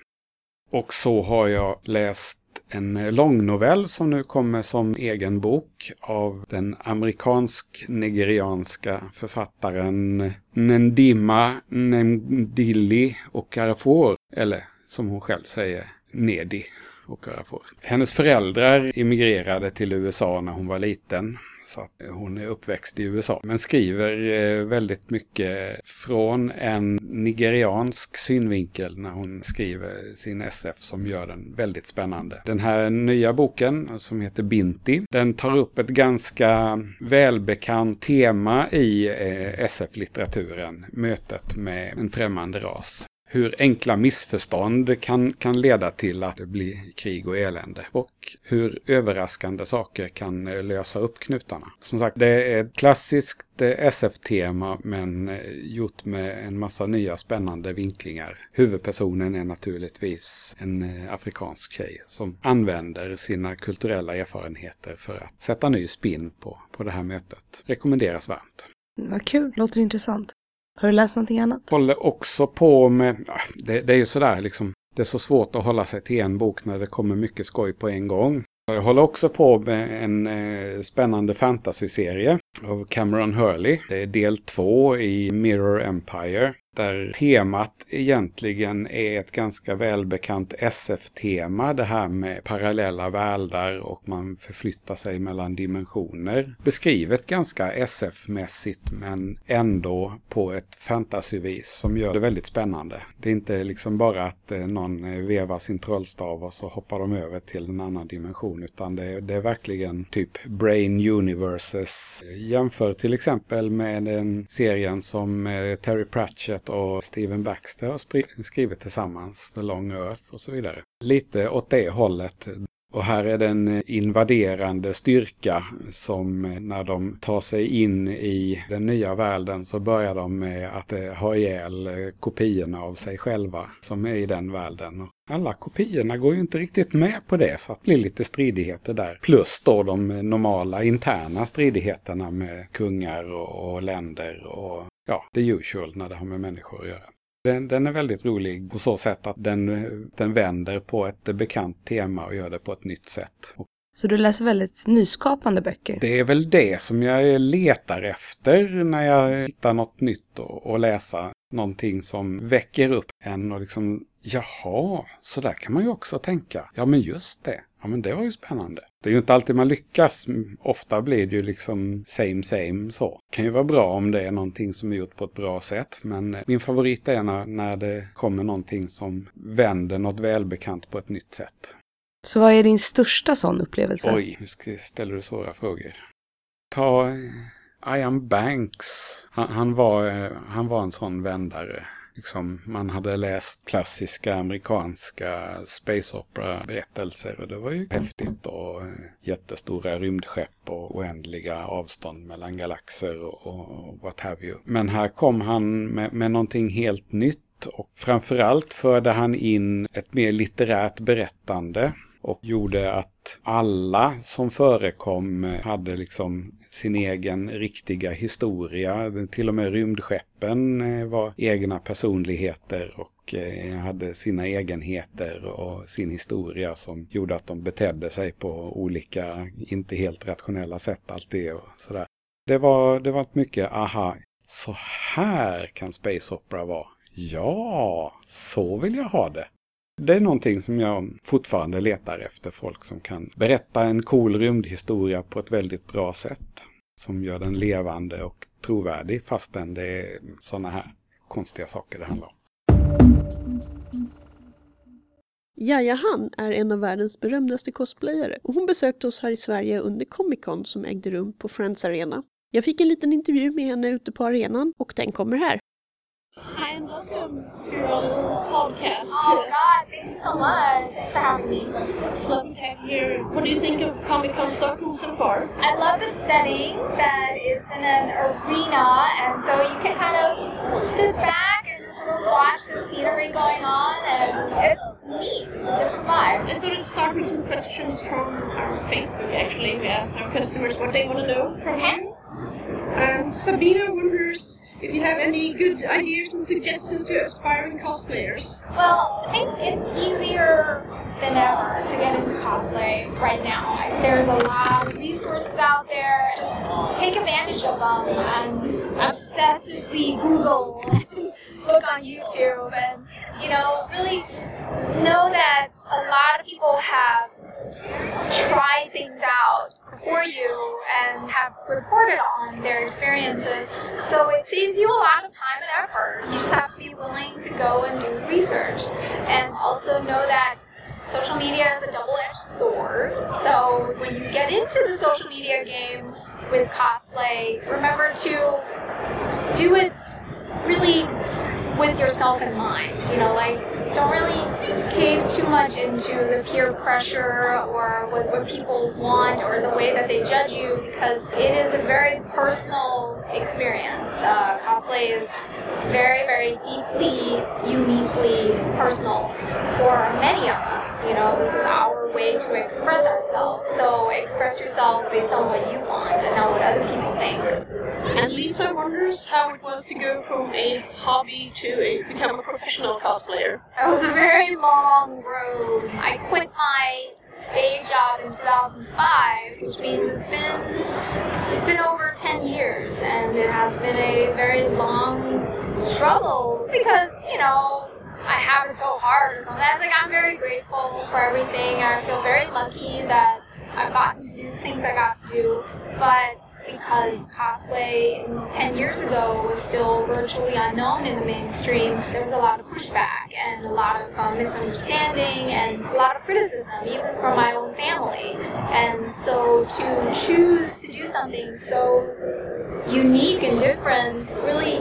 Och så har jag läst en långnovell som nu kommer som egen bok av den amerikansk-nigerianska författaren Nendima Nendili Okarafor, eller som hon själv säger, Nedi Okarafor. Hennes föräldrar immigrerade till USA när hon var liten. Så att hon är uppväxt i USA. Men skriver eh, väldigt mycket från en nigeriansk synvinkel när hon skriver sin SF som gör den väldigt spännande. Den här nya boken som heter Binti, den tar upp ett ganska välbekant tema i eh, SF-litteraturen. Mötet med en främmande ras hur enkla missförstånd kan, kan leda till att det blir krig och elände. Och hur överraskande saker kan eh, lösa upp knutarna. Som sagt, det är ett klassiskt eh, SF-tema men eh, gjort med en massa nya spännande vinklingar. Huvudpersonen är naturligtvis en afrikansk tjej som använder sina kulturella erfarenheter för att sätta ny spin på, på det här mötet. Rekommenderas varmt. Vad kul, låter intressant. Har du läst någonting annat? Håller också på med, det, det är ju sådär liksom, det är så svårt att hålla sig till en bok när det kommer mycket skoj på en gång. Jag håller också på med en eh, spännande fantasyserie av Cameron Hurley. Det är del två i Mirror Empire. Där temat egentligen är ett ganska välbekant SF-tema. Det här med parallella världar och man förflyttar sig mellan dimensioner. Beskrivet ganska SF-mässigt men ändå på ett fantasyvis som gör det väldigt spännande. Det är inte liksom bara att eh, någon eh, vevar sin trollstav och så hoppar de över till en annan dimension utan det är, det är verkligen typ Brain Universes. Jämför till exempel med den serien som eh, Terry Pratchett Pratchett och Steven Baxter har skrivit tillsammans, The Long Earth och så vidare. Lite åt det hållet. Och här är det en invaderande styrka som eh, när de tar sig in i den nya världen så börjar de med att eh, ha ihjäl eh, kopiorna av sig själva som är i den världen alla kopiorna går ju inte riktigt med på det så att det blir lite stridigheter där. Plus då de normala interna stridigheterna med kungar och, och länder och ja, the usual när det har med människor att göra. Den, den, är väldigt rolig på så sätt att den, den vänder på ett bekant tema och gör det på ett nytt sätt. Så du läser väldigt nyskapande böcker? Det är väl det som jag letar efter när jag hittar något nytt och, och läsa. Någonting som väcker upp en och liksom, jaha, så där kan man ju också tänka. Ja, men just det. Ja, men det var ju spännande. Det är ju inte alltid man lyckas. Ofta blir det ju liksom same same så. Det kan ju vara bra om det är någonting som är gjort på ett bra sätt. Men min favorit är när, när det kommer någonting som vänder något välbekant på ett nytt sätt. Så vad är din största sån upplevelse? Oj, nu ställer du svåra frågor. Ta Ian Banks. Han, han, var, han var en sån vändare. Liksom, man hade läst klassiska amerikanska space opera-berättelser och det var ju häftigt och jättestora rymdskepp och oändliga avstånd mellan galaxer och, och what have you. Men här kom han med, med någonting helt nytt och framförallt förde han in ett mer litterärt berättande och gjorde att alla som förekom hade liksom sin egen riktiga historia. Till och med rymdskeppen eh, var egna personligheter och eh, hade sina egenheter och sin historia som gjorde att de betedde sig på olika, inte helt rationella sätt alltid och sådär. Det var, det var mycket aha, så här kan Space Opera vara. Ja, så vill jag ha det. Det är någonting som jag fortfarande letar efter. Folk som kan berätta en cool rymdhistoria på ett väldigt bra sätt. Som gör den levande och trovärdig fastän det är sådana här konstiga saker det handlar om. Jaja Han är en av världens berömdaste cosplayare och hon besökte oss här i Sverige under Comic Con som ägde rum på Friends Arena. Jag fick en liten intervju med henne ute på arenan och den kommer här. Hi and welcome to our little podcast. Oh God, thank you so much for having me. It's lovely to have you here. What do you think of Comic Con Stockholm so far? I love the setting that is in an arena, and so you can kind of sit back and just watch the scenery going on, and it's neat. It's a different vibe. Let's go to start with some questions from our Facebook. Actually, we asked our customers what they want to know from you. And Sabina wonders if you have any good ideas and suggestions to aspiring cosplayers. Well, I think it's easier than ever to get into cosplay right now. There's a lot of resources out there. Just take advantage of them and obsessively Google and look on YouTube and, you know, really know that a lot of people have tried things out for you and have reported on their experiences. So it saves you a lot of time and effort. You just have to be willing to go and do research. And also know that social media is a double-edged sword. So when you get into the social media game with cosplay, remember to do it really with yourself in mind. You know, like don't really cave too much into the peer pressure or what, what people want or the way that they judge you because it is a very personal experience. Uh, cosplay is very, very deeply, uniquely personal for many of us. You know, this is our way to express ourselves. So express yourself based on what you want and not what other people think. And Lisa wonders how it was to go from a hobby to a, become a professional cosplayer. It was a very long road. I quit my day job in 2005, which means it's been it's been over 10 years, and it has been a very long struggle because you know I have it so hard or something. Like I'm very grateful for everything. And I feel very lucky that I've gotten to do things I got to do, but because cosplay 10 years ago was still virtually unknown in the mainstream, there was a lot of pushback and a lot of um, misunderstanding and a lot of criticism, even from my own family. And so to choose to do something so unique and different really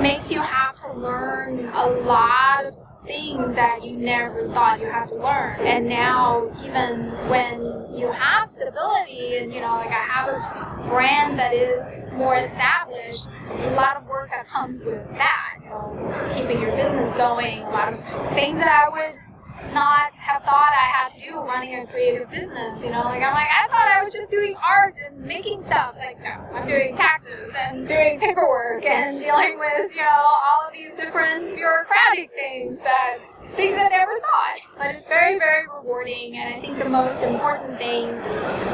makes you have to learn a lot of things that you never thought you have to learn. And now, even when you have stability, and you know, like I have a brand that is more established, a lot of work that comes with that. You know, keeping your business going, a lot of things that I would not have thought I had to do running a creative business. You know, like I'm like I thought I was just doing art and making stuff. Like no, I'm doing taxes and doing paperwork and dealing with you know all of these different bureaucratic things that things I never thought. But it's very very rewarding, and I think the most important thing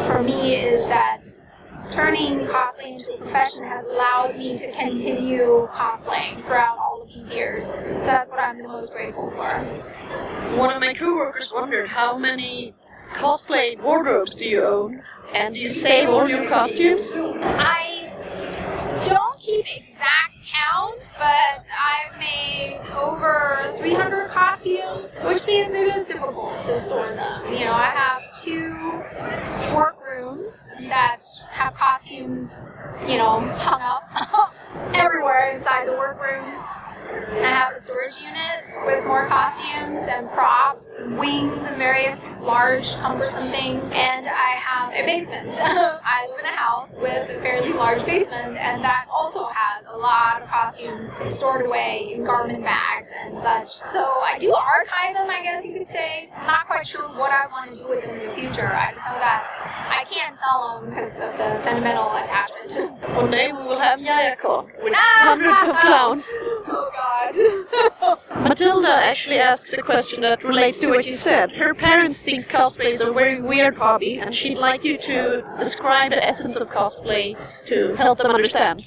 for me is that turning cosplay into a profession has allowed me to continue cosplaying throughout all of these years. So that's what I'm the most grateful for. One of my coworkers wondered how many cosplay wardrobes do you own? And do you save all your costumes? I don't keep exact count, but I've made over 300 costumes, which means it is difficult to store them. You know, I have two workrooms that have costumes, you know, hung up everywhere inside the workrooms. I have a storage unit with more costumes and props, and wings, and various large, cumbersome things. And I have a basement. I live in a house with a fairly large basement, and that also has a lot of costumes stored away in garment bags and such. So I do archive them, I guess you could say. Not quite sure what I want to do with them in the future. I just know that I can't sell them because of the sentimental attachment. One day we will have YayaCon with ah! hundreds of clowns. Oh God. Matilda actually asks a question that relates to what you said. Her parents think cosplay is a very weird hobby, and she'd like you to describe the essence of cosplay to help them understand.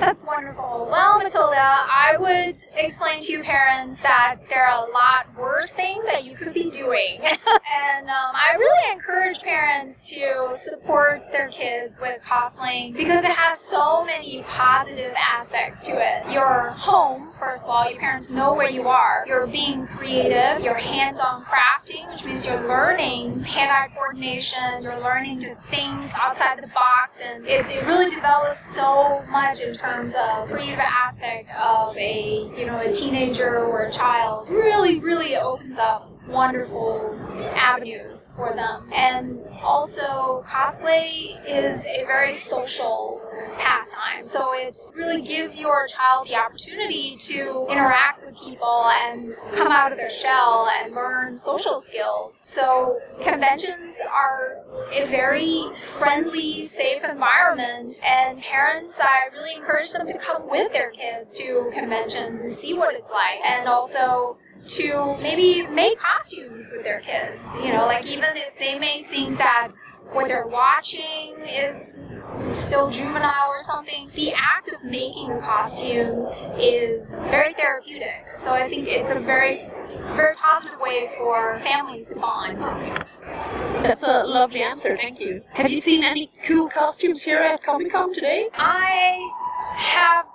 That's wonderful. Well, Matilda, I would explain to your parents that there are a lot worse things that you could be doing. and um, I really encourage parents to support their kids with cosplaying because it has so many positive aspects to it. Your home, first of all, your parents know where you are. You're being creative, you're hands on crafting, which means you're learning hand eye coordination, you're learning to think outside the box, and it, it really develops so much in terms of creative aspect of a you know a teenager or a child really really opens up wonderful avenues for them. And also cosplay is a very social pastime. So it really gives your child the opportunity to interact with people and come out of their shell and learn social skills. So conventions are a very friendly safe environment and parents i really encourage them to come with their kids to conventions and see what it's like. And also to maybe make costumes with their kids. You know, like even if they may think that what they're watching is still juvenile or something, the act of making a costume is very therapeutic. So I think it's a very, very positive way for families to bond. That's a lovely answer, thank you. Have you seen any cool costumes here at Comic Con today? I have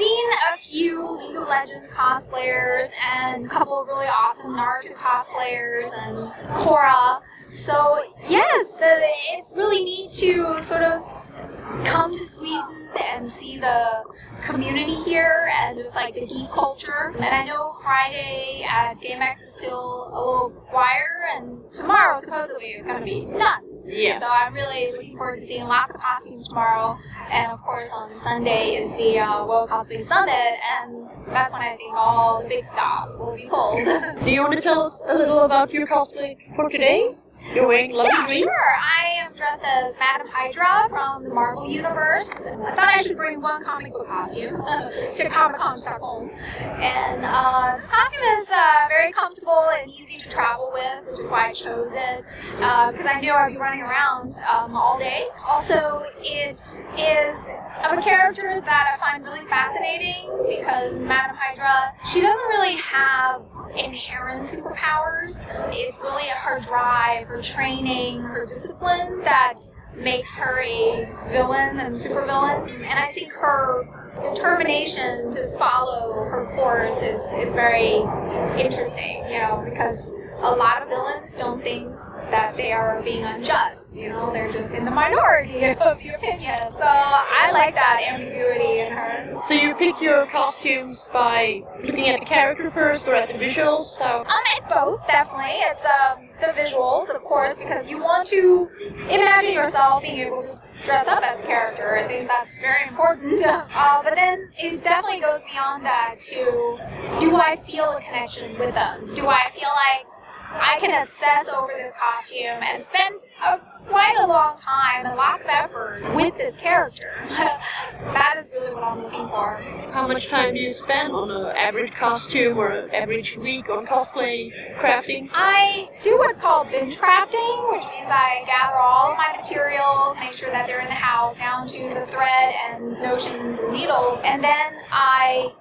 seen a few League of Legends cosplayers and a couple really awesome Naruto cosplayers and Korra. So yes, it's really neat to sort of come to Sweden and see the community here and just like the geek culture. And I know Friday at GameX is still a little quieter, and tomorrow supposedly is going to be nuts. Yes. So I'm really looking forward to seeing lots of costumes tomorrow. And of course, on Sunday is the uh, World Cosplay Summit, and that's when I think all the big stops will be pulled. Do you want to tell us a little about your cosplay for today? Wearing lovely Yeah, sure. I am dressed as Madame Hydra from the Marvel Universe. I thought I should bring one comic book costume to Comic Con Stockholm. And uh, the costume is uh, very comfortable and easy to travel with, which is why I chose it. Because I knew I'd be running around um, all day. Also, it is of a character that I find really fascinating because Madame Hydra, she doesn't really have inherent superpowers. It's really her drive, her training, her discipline that makes her a villain and supervillain. And I think her determination to follow her course is, is very interesting, you know, because a lot of villains don't think that they are being unjust, you know, they're just in the minority of the opinion. So I like that ambiguity in her. So you pick your costumes by looking at the character first or at the visuals? So Um, it's both, definitely. It's um, the visuals, of course, because you want to imagine yourself being able to dress up as a character. I think that's very important. Uh, but then it definitely goes beyond that to do I feel a connection with them? Do I feel like I can obsess over this costume and spend a, quite a long time and lots of effort with this character. that is really what I'm looking for. How much time do you spend on an average costume or an average week on cosplay crafting? I do what's called binge crafting, which means I gather all of my materials, make sure that they're in the house, down to the thread and notions and needles, and then I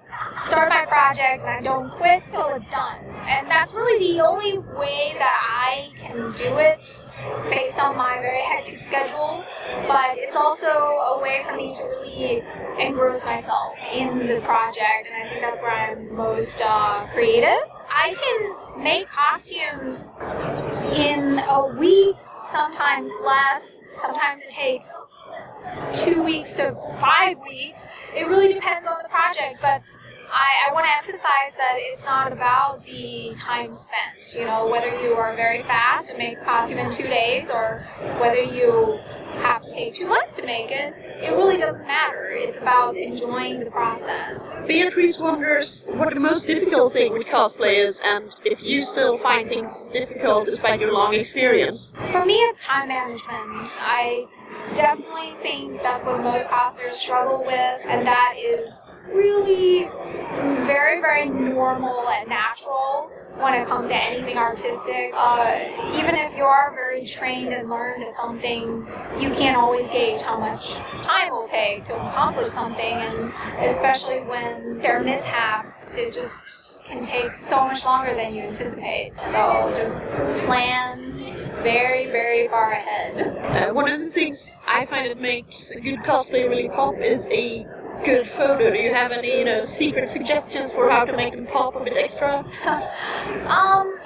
start my project and I don't quit till it's done. And that's really the only way that I can do it based on my very hectic schedule. But it's also a way for me to really engross myself in the project, and I think that's where I'm most uh, creative. I can make costumes in a week, sometimes less. Sometimes it takes two weeks to five weeks. It really depends on the project, but I, I want to emphasize that it's not about the time spent. You know, whether you are very fast and make a costume in two days or whether you have to take two months to make it, it really doesn't matter. It's about enjoying the process. Beatrice wonders what the most difficult thing with cosplay is, and if you still find things difficult despite your long experience. For me, it's time management. I definitely think that's what most authors struggle with, and that is really very, very normal and natural when it comes to anything artistic. Uh, even if you are very trained and learned at something, you can't always gauge how much time will take to accomplish something, and especially when there are mishaps, it just can take so much longer than you anticipate. So just plan very, very far ahead. Uh, one of the things I find that makes a good cosplay really pop is a good photo. Do you have any, you know, secret suggestions for how to make them pop a bit extra? Um,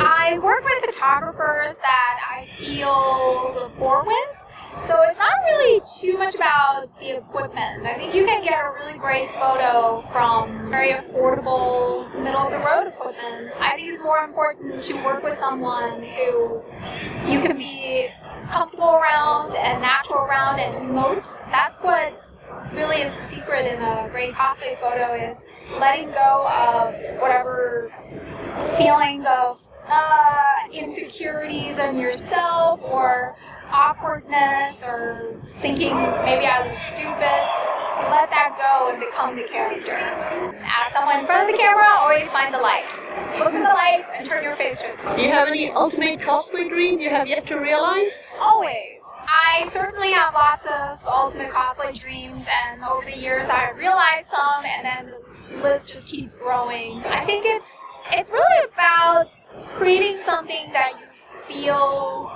I work with photographers that I feel rapport with. So it's not really too much about the equipment. I think you can get a really great photo from very affordable, middle of the road equipment. I think it's more important to work with someone who you can be comfortable around and natural around and emote. That's what really is the secret in a great cosplay photo is letting go of whatever feelings of uh, insecurities in yourself or awkwardness or thinking maybe I look stupid. Let that go and become the character. As someone in front of the camera, always find the light. Look at the light and turn your face to it. Do you have any ultimate cosplay dream you have yet to realize? Always. I certainly have lots of ultimate cosplay dreams, and over the years I realized some, and then the list just keeps growing. I think it's it's really about creating something that you feel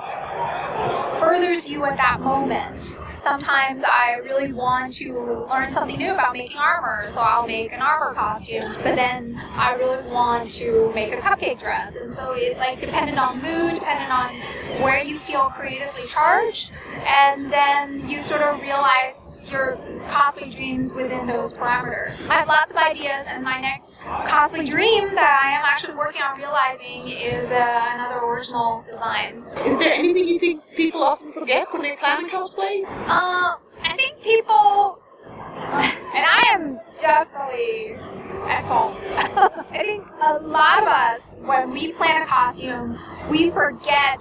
furthers you at that moment. Sometimes I really want to learn something new about making armor, so I'll make an armor costume. But then I really want to make a cupcake dress, and so it's like dependent on mood, dependent on where you feel creatively charged, and then you sort of realize your cosplay dreams within those parameters. I have lots of ideas, and my next cosplay dream that I am actually working on realizing is uh, another original design. Is there anything you think people often forget when they plan a cosplay? Uh, I think people, and I am definitely at fault. I think a lot of us, when we plan a costume, we forget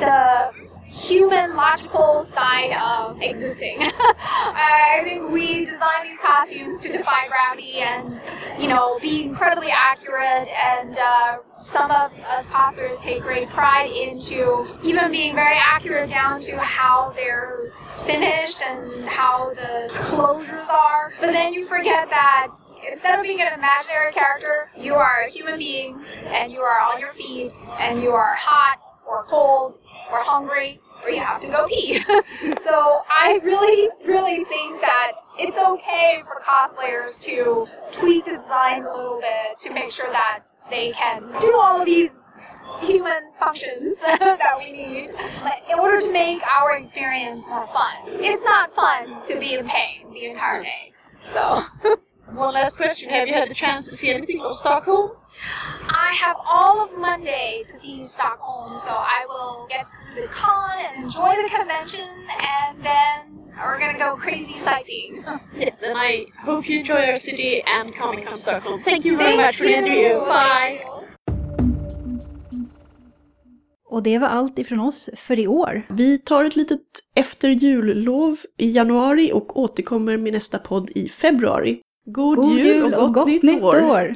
the human logical side of existing. I think we design these costumes to defy gravity and, you know, be incredibly accurate and uh, some of us cosplayers take great pride into even being very accurate down to how they're finished and how the closures are. But then you forget that instead of being an imaginary character, you are a human being and you are on your feet and you are hot or cold or hungry or you have to go pee. so I really, really think that it's okay for cosplayers to tweak the designs a little bit to make sure that they can do all of these human functions that we need in order to make our experience more fun. It's not fun to be in pain the entire day. So One last question. Have you had the chance to see anything of Stockholm? I have all of Monday to see Stockholm, so I will get the con and enjoy the convention, and then we're gonna go crazy sightseeing. Yes, and I hope you enjoy our city and Comic Con Stockholm. Thank you very Thank much for the interview. you. Bye. Och det var allt ifrån oss för i år. Vi tar ett litet efter jullov i januari och återkommer med nästa podd i februari. God, God jul och gott, nytt år! år!